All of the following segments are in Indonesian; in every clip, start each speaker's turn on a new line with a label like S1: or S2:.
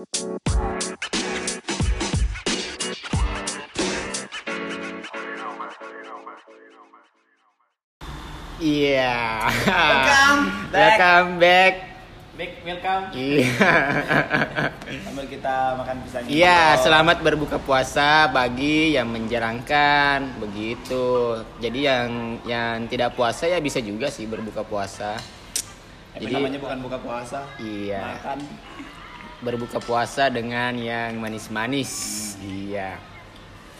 S1: Iya.
S2: Welcome back.
S1: Welcome back.
S2: Back, welcome.
S1: Iya.
S2: Sambil kita makan pisang.
S1: Iya, selamat berbuka puasa bagi yang menjalankan begitu. Jadi yang yang tidak puasa ya bisa juga sih berbuka puasa. Jadi-
S2: namanya bukan buka puasa.
S1: Iya.
S2: Makan.
S1: Berbuka puasa dengan yang manis-manis. Iya.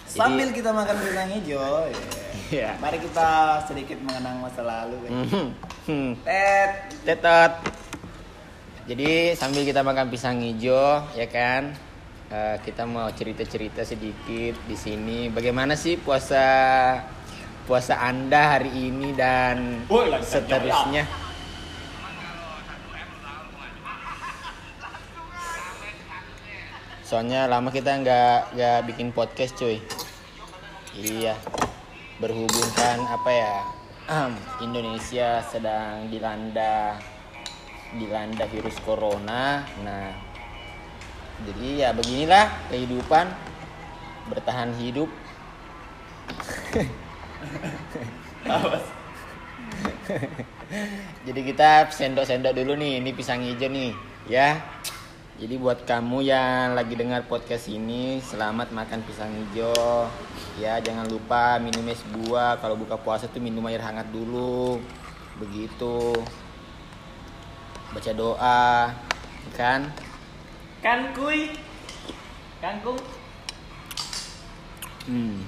S1: Jadi-
S2: Sambil kita makan pisang hijau. iya.
S1: Iya.
S2: Mari kita sedikit mengenang masa lalu. kan.
S1: Mhm. Hmm.
S2: Tet.
S1: Tetot. Jadi sambil kita makan pisang hijau, ya kan? eh, kita mau cerita-cerita sedikit di sini. Bagaimana sih puasa puasa Anda hari ini dan seterusnya? Soalnya lama kita nggak nggak bikin podcast, cuy. Iya, berhubung kan apa ya? Indonesia sedang dilanda dilanda virus corona. Nah, jadi ya beginilah kehidupan bertahan hidup. Jadi kita sendok-sendok dulu nih, ini pisang hijau nih, ya. Jadi buat kamu yang lagi dengar podcast ini, selamat makan pisang hijau. Ya, jangan lupa minum es buah. Kalau buka puasa tuh minum air hangat dulu. Begitu. Baca doa, kan?
S3: Kan kuy. Kangkung.
S1: Hmm.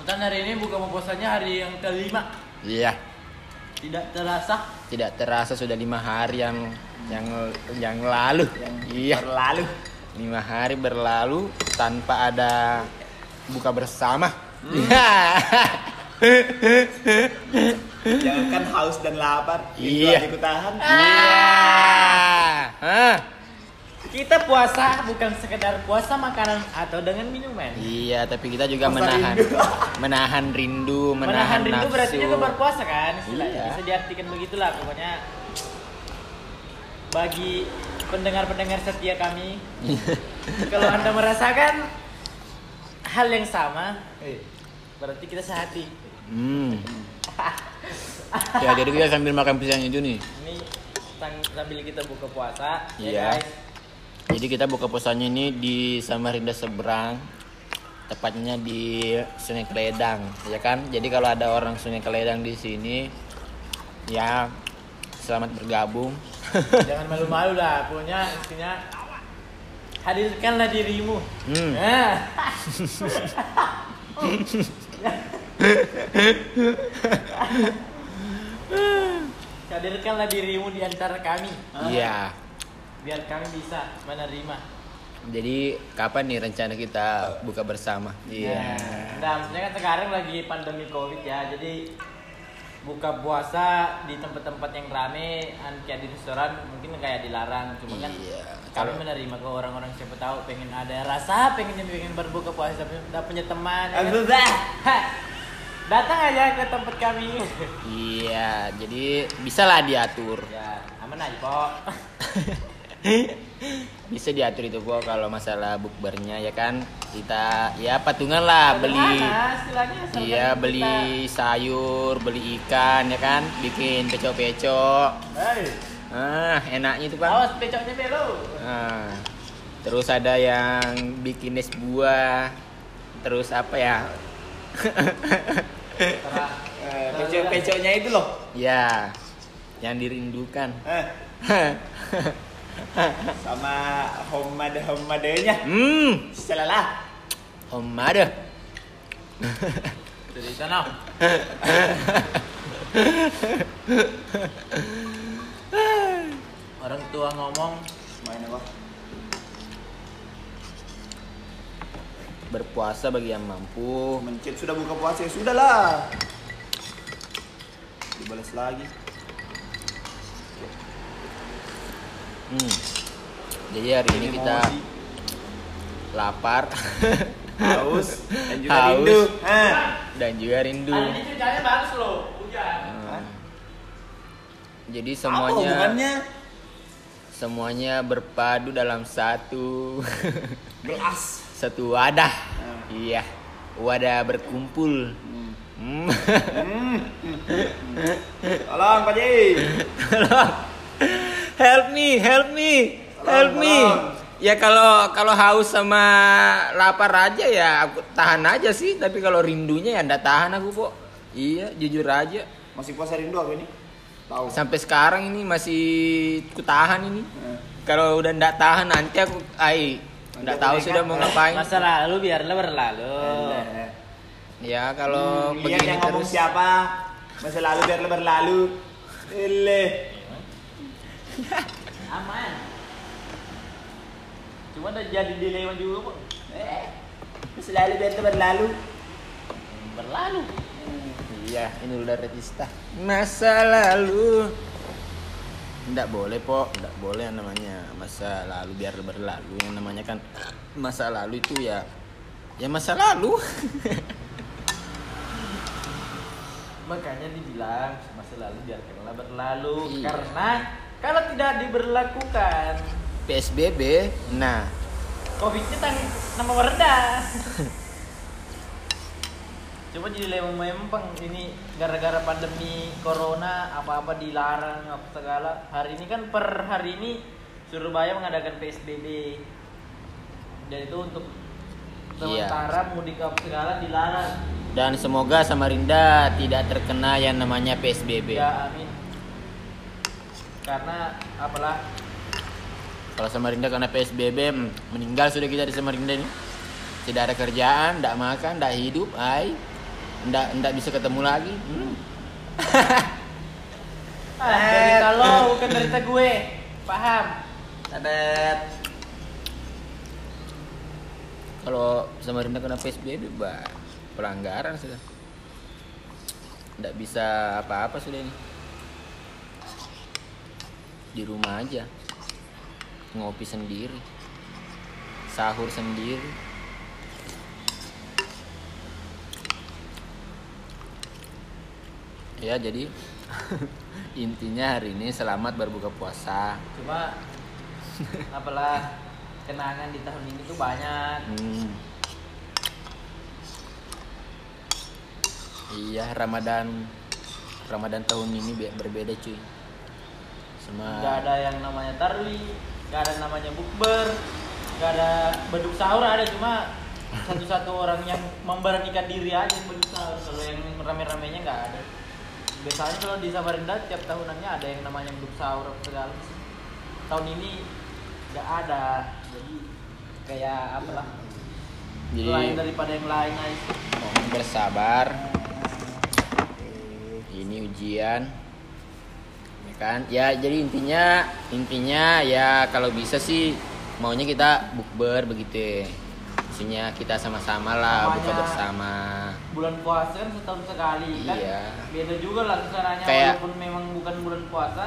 S3: Mutan hari ini buka puasanya hari yang kelima.
S1: Iya.
S3: Tidak terasa.
S1: Tidak terasa sudah lima hari yang yang yang lalu. iya.
S2: Berlalu.
S1: Lima hari berlalu tanpa ada buka bersama.
S2: Hmm. Jangan kan haus dan lapar. Itu
S1: Iya.
S2: ku tahan.
S1: Iya.
S3: Kita puasa bukan sekedar puasa makanan atau dengan minuman.
S1: Iya, tapi kita juga
S2: Puasa
S1: menahan
S2: rindu.
S1: menahan rindu, menahan,
S3: Menahan rindu
S1: nafsu.
S3: berarti juga berpuasa kan? Istilahnya.
S1: Iya.
S3: Bisa diartikan begitulah pokoknya. Bagi pendengar-pendengar setia kami, kalau anda merasakan hal yang sama, eh, berarti kita sehati.
S1: Hmm. Ya, jadi kita sambil makan pisang itu nih.
S3: Ini sambil kita buka puasa,
S1: Iya.
S3: ya guys.
S1: Jadi kita buka puasanya ini di Samarinda seberang, tepatnya di Sungai Keledang, ya kan? Jadi kalau ada orang Sungai Keledang di sini, ya selamat bergabung.
S3: Jangan malu-malu lah, pokoknya intinya hadirkanlah dirimu.
S1: Hmm.
S3: Nah. hadirkanlah dirimu di antara kami.
S1: Iya.
S3: Biar kami bisa menerima.
S1: Jadi kapan nih rencana kita buka bersama? Iya.
S3: Nah, maksudnya kan sekarang lagi pandemi covid ya, jadi buka puasa di tempat-tempat yang rame, kayak di restoran mungkin kayak dilarang, cuma kan
S1: Iya.
S3: kami menerima ke orang-orang siapa tahu pengen ada rasa, pengen pengen berbuka puasa, tapi udah punya teman. ya kan? Datang aja ke tempat kami.
S1: Iya, jadi bisalah diatur.
S3: ya, aman aja kok.
S1: Bisa diatur itu kok kalau masalah bukbernya ya kan. Kita ya patungan lah beli Iya
S3: kita-
S1: beli sayur, beli ikan ya kan, bikin pecok-pecok.
S3: Hei,
S1: Ah, enaknya itu bang.
S3: awas pecoknya belo.
S1: Ah, terus ada yang bikin es buah. Terus apa ya?
S2: Eh, Pecok-pecoknya itu loh.
S1: Ya, yang dirindukan.
S2: Eh, sama homade homadenya.
S1: hmm,
S2: Selalah.
S1: om ada.
S3: Dari sana. Orang tua ngomong
S2: Main apa?
S1: Berpuasa bagi yang mampu.
S2: Mencet sudah buka puasa ya sudah lah. Dibalas lagi.
S1: Hmm. Jadi hari ini kita
S2: Emosi,
S1: lapar
S2: haus dan juga
S1: Haus.
S2: rindu. Eh.
S1: dan juga rindu.
S3: Hari ini ceritanya bagus loh, hujan.
S1: Hmm. Jadi
S2: Apa
S1: semuanya
S2: hubungannya?
S1: semuanya berpadu dalam satu
S2: Gelas.
S1: satu wadah.
S2: Nah.
S1: Iya, wadah berkumpul.
S2: Hmm.
S1: Hmm.
S2: Hmm. Tolong Pak Ji.
S1: Help me, help me, help me. Ya kalau kalau haus sama lapar aja ya aku tahan aja sih, tapi kalau rindunya ya ndak tahan aku kok. Iya, jujur aja.
S2: Masih puasa rindu aku ini? Tahu.
S1: Sampai sekarang ini masih ku tahan ini.
S2: Eh.
S1: Kalau udah ndak tahan nanti aku ai ndak tahu sudah mau ngapain.
S3: Masa lalu biarlah berlalu.
S2: Eh.
S1: Ya kalau
S2: Hmm, lihat
S1: begini
S2: yang ngomong
S1: terus
S2: siapa? Masa lalu biar berlalu. Ele.
S3: Aman. Cuma udah jadi dilema juga kok.
S2: Eh. Masa lalu biar berlalu.
S3: Berlalu.
S1: Iya, ini udah retista. Masa lalu. Nggak boleh, Po. Nggak boleh yang namanya masa lalu biar berlalu. Yang namanya kan masa lalu itu ya ya masa lalu.
S3: Makanya dibilang masa lalu biarkanlah berlalu
S1: Iya.
S3: karena kalau tidak diberlakukan
S1: PSBB. Nah,
S3: Covidnya tang nama meredah. Coba jadi lemong mempeng ini gara-gara pandemi corona apa-apa dilarang apa segala. Hari ini kan per hari ini Surabaya mengadakan PSBB. Dan itu untuk
S1: Iya.
S3: sementara mudik apa segala dilarang.
S1: dan semoga Samarinda tidak terkena yang namanya PSBB.
S3: Ya amin. Karena apalah
S1: Kalau Samarinda kena PSBB, hmm, meninggal sudah kita di Samarinda ini. Tidak ada kerjaan, tidak makan, tidak hidup, ay. Tidak, tidak bisa ketemu lagi. Hmm.
S3: ah, derita lo bukan derita gue. Paham?
S2: Tabet.
S1: Kalau Samarinda kena PSBB, bah, pelanggaran sudah. Tidak bisa apa-apa sudah ini. Di rumah aja. Ngopi sendiri. Sahur sendiri. Ya, jadi intinya hari ini selamat berbuka puasa.
S3: Cuma apalah kenangan di tahun ini tuh banyak.
S1: Hmm. Iya, Ramadan Ramadan tahun ini be- berbeda cuy. Sama
S3: Gak ada yang namanya tarwi, gak ada namanya bukber, gak ada beduk sahur ada cuma satu-satu orang yang memberanikan diri aja beduk sahur. Kalau yang rame-ramenya nggak ada. Biasanya kalau di Samarinda tiap tahunannya ada yang namanya beduk sahur segala. Tahun ini nggak ada, jadi kayak apalah
S1: Jadi
S3: lain daripada yang lain aja.
S1: mohon bersabar. Ini ujian. Ya kan? Ya, jadi intinya intinya ya kalau bisa sih maunya kita bukber begitu. Maksudnya kita sama-sama lah buka bersama.
S3: bulan puasa kan setahun sekali kan
S1: Iya.
S3: beda juga lah caranya
S1: Kayak-
S3: walaupun memang bukan bulan puasa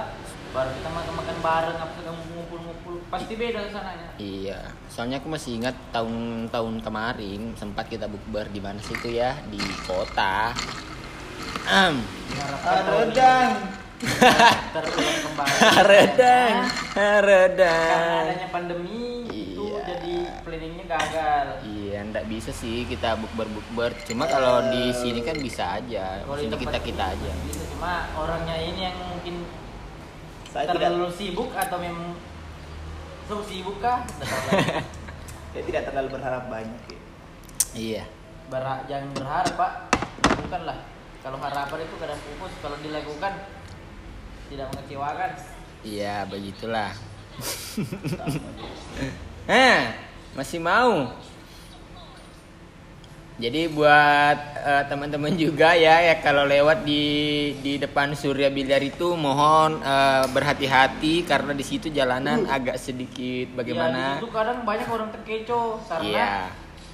S3: baru kita makan makan bareng apa segala ngumpul-ngumpul pasti beda sananya
S1: Iya, soalnya aku masih ingat tahun-tahun kemarin sempat kita bukber di mana situ ya di kota.
S3: Ini
S2: Redang.
S3: Terulang kembali
S1: redang,
S3: karena
S1: redang.
S3: adanya pandemi itu
S1: Iya.
S3: jadi planningnya gagal
S1: Iya, ndak bisa sih kita bukber bukber. Cuma kalau di sini kan bisa aja.
S3: Kalau di
S1: Sini kita kita aja.
S3: bisa cuma orangnya ini yang mungkin
S2: Saya tidak
S3: terlalu sibuk atau memang so sibuk kah
S2: saya tidak terlalu berharap banyak. ya.
S1: Iya.
S3: Ber- jangan berharap pak lakukanlah kalau harapan itu kadang pupus kalau dilakukan tidak mengecewakan
S1: Iya, begitulah. eh, masih mau. Jadi buat eh, teman-teman juga ya ya kalau lewat di di depan Surya Biliar itu mohon eh, berhati-hati karena di situ jalanan agak sedikit
S3: ya,
S1: bagaimana.
S3: di situ kadang banyak orang terkecoh karena
S1: Iya.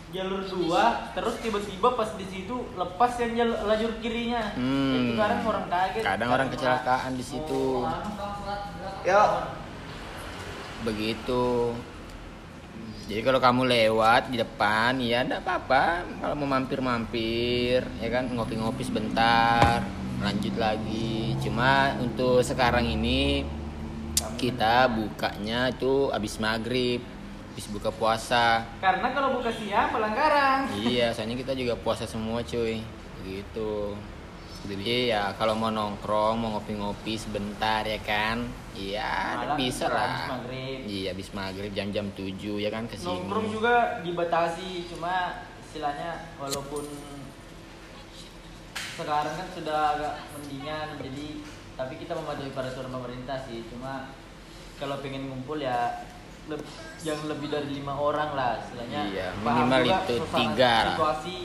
S3: Jalur dua terus tiba-tiba pas di situ lepas yang jal- lajur kirinya
S1: Hmm.
S3: itu kadang orang kaget
S1: Kadang orang kecelakaan di situ.
S3: Oh.
S2: Yuk.
S1: Begitu. Jadi kalau kamu lewat di depan ya enggak apa-apa kalau mau mampir-mampir ya kan ngopi-ngopi sebentar lanjut lagi. Cuma untuk sekarang ini kita bukanya itu abis maghrib abis buka puasa.
S3: Karena kalau buka siang pelanggaran.
S1: iya soalnya kita juga puasa semua cuy. Begitu jadi ya kalau mau nongkrong mau ngopi-ngopi sebentar ya kan? Iya
S3: Malam
S1: bisa
S3: habis
S1: lah.
S3: maghrib.
S1: iya abis maghrib jam-jam 7 ya kan ke sini
S3: Nongkrong juga dibatasi, cuma istilahnya walaupun sekarang kan sudah agak mendingan jadi tapi kita mematuhi peraturan pemerintah sih. Cuma kalau pengen ngumpul ya yang lebih dari lima orang lah istilahnya.
S1: Iya, minimal
S3: juga
S1: itu tiga
S3: situasi.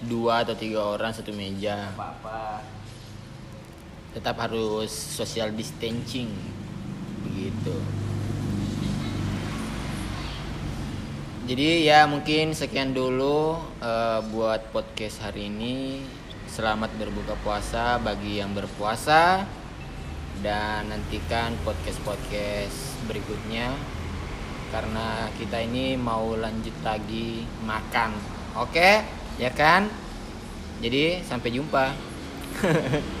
S1: Dua atau tiga orang satu meja.
S3: Apa apa
S1: tetap harus social distancing begitu. Jadi ya mungkin sekian dulu eh, buat podcast hari ini. Selamat berbuka puasa bagi yang berpuasa. Dan nantikan podcast podcast berikutnya karena kita ini mau lanjut lagi makan. Oke? Ya kan? Jadi sampai jumpa